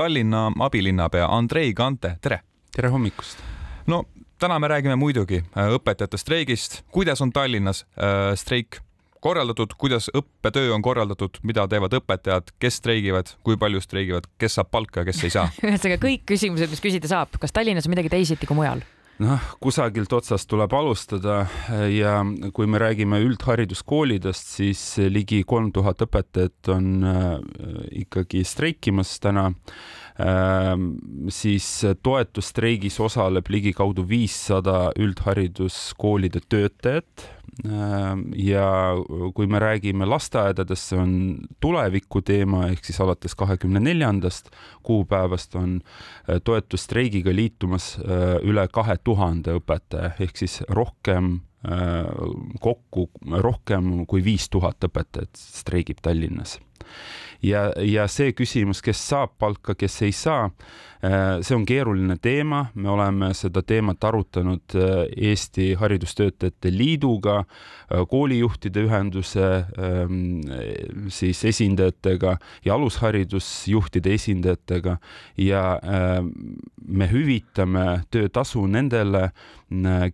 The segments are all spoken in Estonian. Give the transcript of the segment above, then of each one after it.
Tallinna abilinnapea Andrei Kante, tere! tere hommikust! no täna me räägime muidugi õpetajate streigist, kuidas on Tallinnas äh, streik korraldatud, kuidas õppetöö on korraldatud, mida teevad õpetajad, kes streigivad, kui palju streigivad, kes saab palka ja kes ei saa? ühesõnaga kõik küsimused, mis küsida saab, kas Tallinnas on midagi teisiti kui mujal? Noh, kusagilt otsast tuleb alustada ja kui me räägime üldhariduskoolidest, siis ligi kolm tuhat õpetajat on äh, ikkagi streikimas täna äh,. siis toetusstreigis osaleb ligikaudu viissada üldhariduskoolide töötajat Ehm, ja kui me räägime lasteaedadest, see on tuleviku teema, ehk siis alates kahekümne neljandast kuupäevast on eh, toetusstreigiga liitumas eh, üle kahe tuhande õpetaja, ehk siis rohkem kokku, rohkem kui viis tuhat õpetajat streigib Tallinnas ja, ja see küsimus, kes saab palka, kes ei saa, äh, see on keeruline teema, me oleme seda teemat arutanud äh, Eesti Haridustöötajate Liiduga, äh, koolijuhtide ühenduse ähm, siis esindajatega ja alusharidusjuhtide esindajatega. Ja me hüvitame töötasu nendele,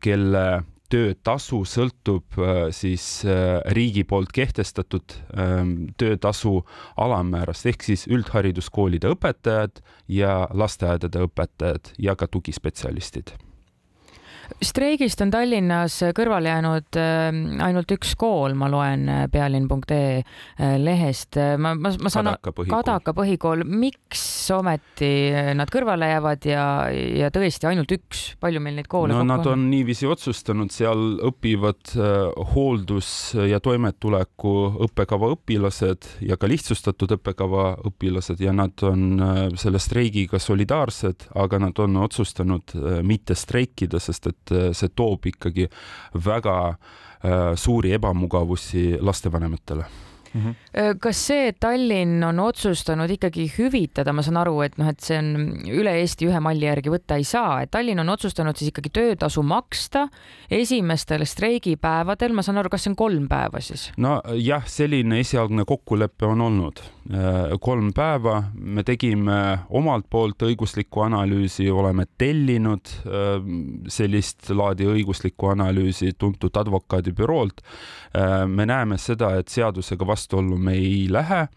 kelle töötasu sõltub äh, siis äh, riigi poolt kehtestatud ähm, töötasu alammäärast. Ehk siis üldhariduskoolide õpetajad ja lasteaedade õpetajad ja ka tugispetsialistid streigist on Tallinnas kõrvale jäänud äh, ainult üks kool, ma loen äh, pealinn.ee äh, lehest. ma, ma, ma saan Kadaka põhikool. Kadaka põhikool, miks ometi nad kõrvale jäävad ja, ja tõesti ainult üks, palju meil neid koole no nad on, on niiviisi otsustanud, seal õpivad hooldus- ja toimetuleku õppekava õpilased ja ka lihtsustatud õppekava õpilased ja nad on selle streigiga solidaarsed, aga nad on otsustanud mitte streikida, sest et et äh, see toob ikkagi väga äh, suuri ebamugavusi lastevanematele mm. -hmm. kas see, et Tallinn on otsustanud ikkagi hüvitada, ma saan aru, et noh, et see on üle Eesti ühe malli järgi võtta ei saa, et Tallinn on otsustanud siis ikkagi töötasu maksta esimestel streigipäevadel, ma saan aru, kas see on kolm päeva siis? nojah, selline esialgne kokkulepe on olnud Äh, kolm päeva, me tegime omalt poolt õiguslikku analüüsi, oleme tellinud äh, sellist laadi õiguslikku analüüsi tuntud advokaadibüroolt. Me näeme seda, et seadusega vastuollu me ei lähe,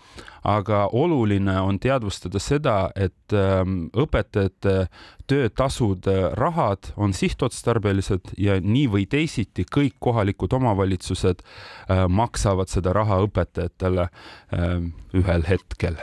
aga oluline on teadvustada seda, et ähm, õpetajate töötasude rahad on sihtotstarbelised ja nii või teisiti kõik kohalikud omavalitsused maksavad seda raha õpetajatele ähm, ühel hetkel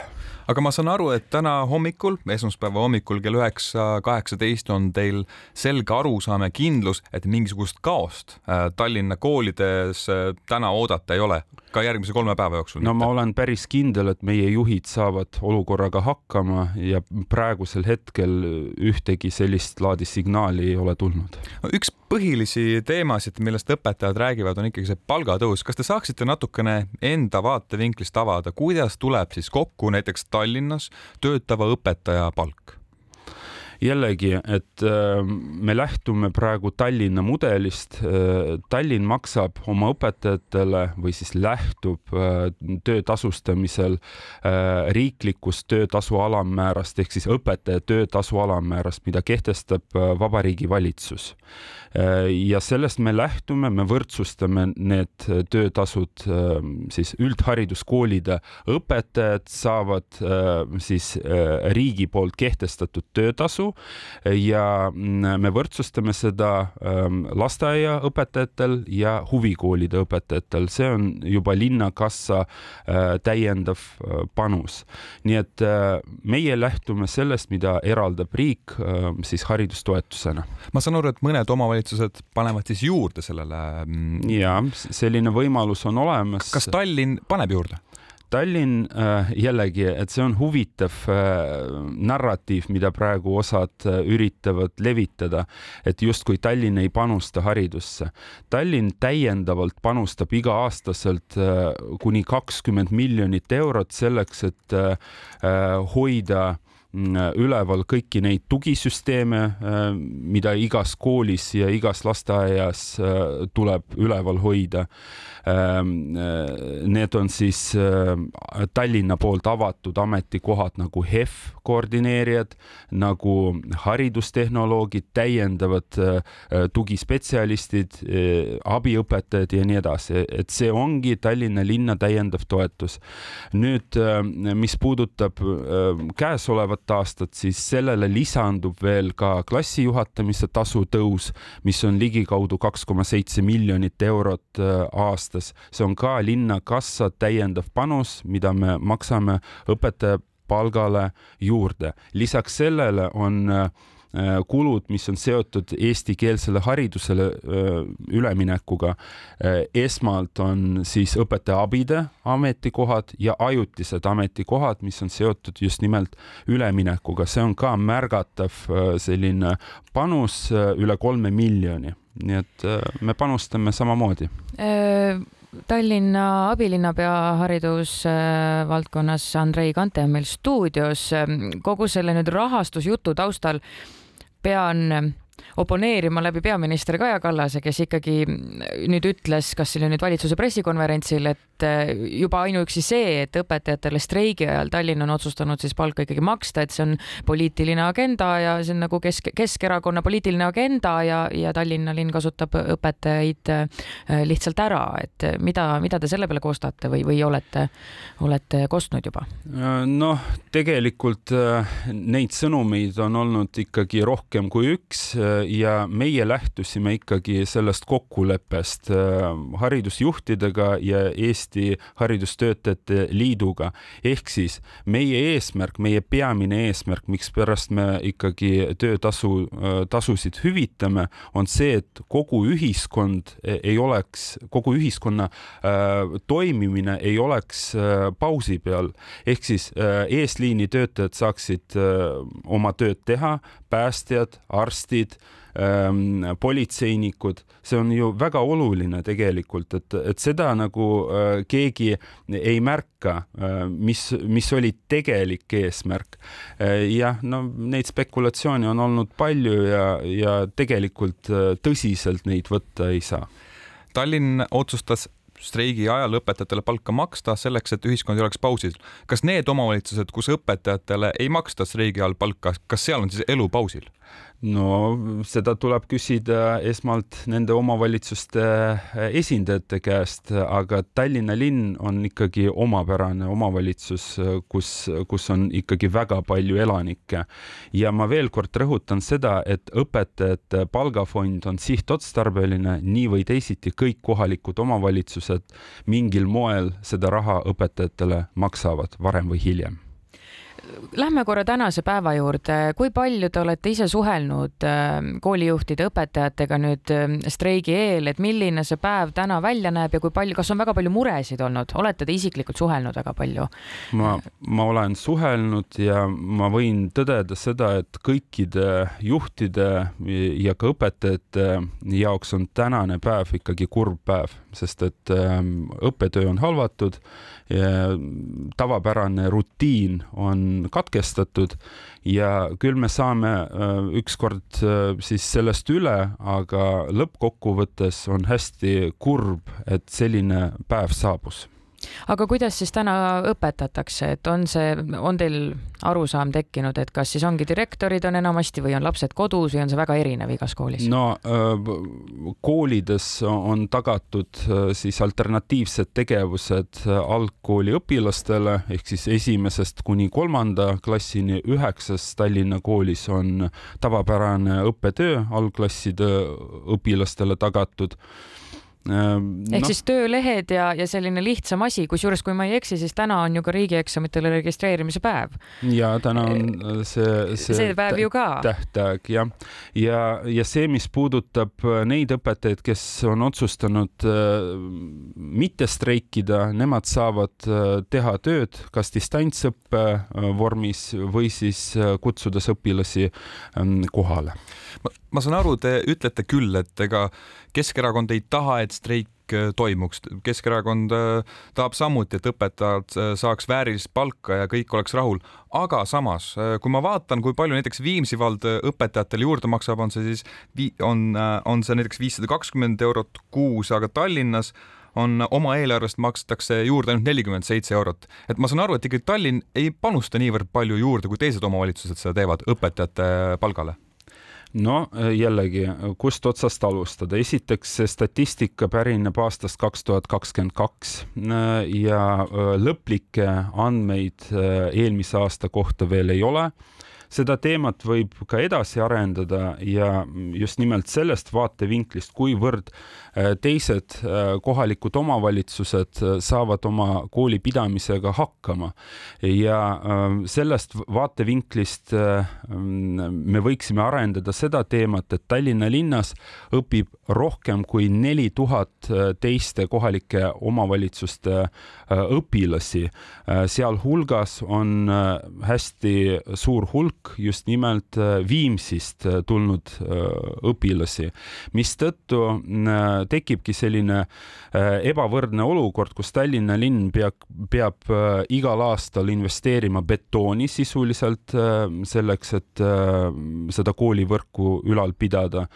aga ma saan aru, et täna hommikul, esmaspäeva hommikul kell üheksa kaheksateist on teil selge arusaam ja kindlus, et mingisugust kaost äh, Tallinna koolides äh, täna oodata ei ole, ka järgmise kolme päeva jooksul? no ma olen päris kindel, et meie juhid saavad olukorraga hakkama ja praegusel hetkel ühtegi sellist laadi signaali ei ole tulnud no,. üks põhilisi teemasid, millest õpetajad räägivad, on ikkagi see palgatõus. kas te saaksite natukene enda vaatevinklist avada, kuidas tuleb siis kokku näiteks Tallinnas töötava õpetaja palk? Jällegi, et äh, me lähtume praegu Tallinna mudelist. Äh, Tallinn maksab oma õpetajatele või siis lähtub äh, töö tasustamisel riiklikust töötasu alammäärast ehk siis õpetaja töötasu alammäärast, mida kehtestab Vabariigi Valitsus. ja sellest me lähtume, me võrdsustame need töötasud siis üldhariduskoolide õpetajad saavad siis riigi poolt kehtestatud töötasu ja mm, me võrdsustame seda ähm, lasteaiaõpetajatel ja huvikoolide õpetajatel, see on juba linnakassa äh, täiendav äh, panus. nii et äh, meie lähtume sellest, mida eraldab riik siis haridustoetusena. ma saan aru, et mõned omavalitsused panevad siis juurde sellele. Mm, ja selline võimalus on olemas. kas Tallinn paneb juurde? Tallinn äh, jällegi, et see on huvitav äh, narratiiv, mida praegu osad äh, üritavad levitada, et justkui Tallinn ei panusta haridusse. Tallinn täiendavalt panustab iga-aastaselt kuni kakskümmend miljonit eurot selleks, et hoida üleval kõiki neid tugisüsteeme, mida igas koolis ja igas lasteaias tuleb üleval hoida. Need on siis Tallinna poolt avatud ametikohad nagu HEF koordineerijad, nagu haridustehnoloogid, täiendavad tugispetsialistid, abiõpetajad ja nii edasi, et see ongi Tallinna linna täiendav toetus. nüüd, mis puudutab käesolevat aastat, siis sellele lisandub veel ka klassijuhatamise tasu tõus, mis on ligikaudu kaks koma seitse miljonit eurot aastas. see on ka linnakassa täiendav panus, mida me maksame õpetaja palgale juurde. lisaks sellele on äh, Äh, kulud, mis on seotud eestikeelsele haridusele äh, üleminekuga. Äh, esmalt on siis õpetaja abide ametikohad ja ajutised ametikohad, mis on seotud just nimelt üleminekuga, see on ka märgatav selline panus üle kolme miljoni, nii et me panustame samamoodi Tallinna abilinnapea haridusvaldkonnas Andrei Kante on meil stuudios. kogu selle nüüd rahastusjutu taustal pean oponeerima läbi peaminister Kaja Kallase, kes ikkagi nüüd ütles, kas see oli nüüd valitsuse pressikonverentsil, et eh, juba ainuüksi see, et õpetajatele streigi ajal Tallinn on otsustanud siis palka ikkagi maksta, et see on poliitiline agenda ja see on nagu Kesk, Keskerakonna poliitiline agenda ja, ja Tallinna linn kasutab õpetajaid eh, lihtsalt ära, et mida, mida te selle peale kostate või, või olete, olete kostnud juba? noh, tegelikult eh, neid sõnumeid on olnud ikkagi rohkem kui üks ja meie lähtusime ikkagi sellest kokkuleppest äh, haridusjuhtidega ja Eesti Haridustöötajate Liiduga. ehk siis meie eesmärk, meie peamine eesmärk, mikspärast me ikkagi töötasu, äh, tasusid hüvitame, on see, et kogu ühiskond ei oleks, kogu ühiskonna äh, toimimine ei oleks pausi peal. ehk siis eesliini töötajad saaksid oma tööd teha, päästjad, arstid ähm, politseinikud, see on ju väga oluline tegelikult, et, et seda nagu äh, keegi ei märka äh,, mis, mis oli tegelik eesmärk äh,. jah, no neid spekulatsioone on olnud palju ja, ja tegelikult äh, tõsiselt neid võtta ei saa. Tallinn otsustas streigi ajal õpetajatele palka maksta selleks, et ühiskond ei oleks pausil. kas need omavalitsused, kus õpetajatele ei maksta streigi ajal palka, kas seal on siis elu pausil? no seda tuleb küsida esmalt nende omavalitsuste esindajate käest, aga Tallinna linn on ikkagi omapärane omavalitsus, kus, kus on ikkagi väga palju elanikke. ja ma veel kord rõhutan seda, et õpetajate palgafond on sihtotstarbeline, nii või teisiti kõik kohalikud omavalitsused mingil moel seda raha õpetajatele maksavad varem või hiljem Lähme korra tänase päeva juurde, kui palju te olete ise suhelnud äh, koolijuhtide, õpetajatega nüüd äh, streigi eel, et milline see päev täna välja näeb ja kui palju, kas on väga palju muresid olnud, olete te isiklikult suhelnud väga palju? ma, ma olen suhelnud ja ma võin tõdeda seda, et kõikide juhtide ja ka õpetajate jaoks on tänane päev ikkagi kurb päev, sest et ähm, õppetöö on halvatud tavapärane rutiin on katkestatud. Ja küll me saame äh, ükskord äh, siis sellest üle, aga lõppkokkuvõttes on hästi kurb, et selline päev saabus aga kuidas siis täna õpetatakse, et on see, on teil arusaam tekkinud, et kas siis ongi direktorid on enamasti või on lapsed kodus või on see väga erinev igas koolis? no äh, koolides on tagatud äh, siis alternatiivsed tegevused äh, algkooli õpilastele ehk siis esimesest kuni kolmanda klassini üheksas Tallinna koolis on tavapärane õppetöö algklasside õpilastele tagatud ehk no. siis töölehed ja, ja selline lihtsam asi, kusjuures kui ma ei eksi, siis täna on ju ka riigieksamitele registreerimise päev. ja täna on äh, see, see, see päev ju ka. tähtaeg jah, ja, ja see, mis puudutab äh, neid õpetajaid, kes on otsustanud äh, mitte streikida, nemad saavad teha tööd kas distantsõppe vormis või siis kutsudes õpilasi ähm, kohale ma, ma saan aru, te ütlete küll, et ega Keskerakond ei taha, et streik toimuks. Keskerakond tahab samuti, et õpetajad saaks väärilist palka ja kõik oleks rahul, aga samas, kui ma vaatan, kui palju näiteks Viimsi vald õpetajatele juurde maksab, on see siis, on, on see näiteks viissada kakskümmend eurot kuus, aga Tallinnas on oma eelarvest makstakse juurde ainult nelikümmend seitse eurot. et ma saan aru, et ikkagi Tallinn ei panusta niivõrd palju juurde, kui teised omavalitsused seda teevad õpetajate palgale no jällegi, kust otsast alustada, esiteks statistika pärineb aastast kaks tuhat kakskümmend kaks ja lõplikke andmeid eelmise aasta kohta veel ei ole seda teemat võib ka edasi arendada ja just nimelt sellest vaatevinklist, kuivõrd äh, teised äh, kohalikud omavalitsused äh, saavad oma kooli pidamisega hakkama. ja sellest vaatevinklist me võiksime arendada seda teemat, et Tallinna linnas õpib rohkem kui neli tuhat teiste kohalike omavalitsuste õpilasi. sealhulgas on hästi suur hulk hulk just nimelt äh, Viimsist äh, tulnud äh, õpilasi, mistõttu tekibki selline ebavõrdne olukord, kus Tallinna linn peab, peab igal aastal investeerima betooni sisuliselt selleks, et seda koolivõrku ülal pidada.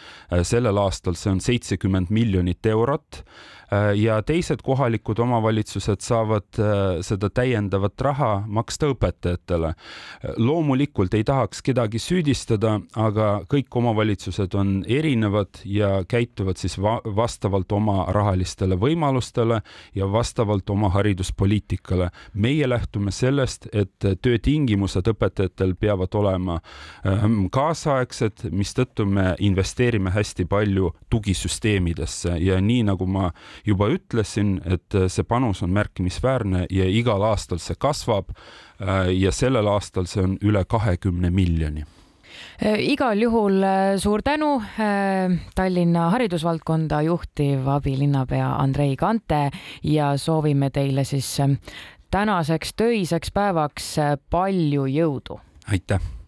sellel aastal see on seitsekümmend miljonit eurot ja teised kohalikud omavalitsused saavad seda täiendavat raha maksta õpetajatele. loomulikult ei tahaks kedagi süüdistada, aga kõik omavalitsused on erinevad ja käituvad siis va vastavalt oma rahalistele võimalustele ja vastavalt oma hariduspoliitikale. meie lähtume sellest, et töötingimused õpetajatel peavad olema ähm, kaasaegsed, mistõttu me investeerime hästi palju tugisüsteemidesse ja nii nagu ma juba ütlesin, et see panus on märkimisväärne ja igal aastal see kasvab. Äh, ja sellel aastal see on üle kahekümne miljoni äh, igal juhul suur tänu Tallinna haridusvaldkonda juhtiv abilinnapea Andrei Kante ja soovime teile siis tänaseks töiseks päevaks palju jõudu. aitäh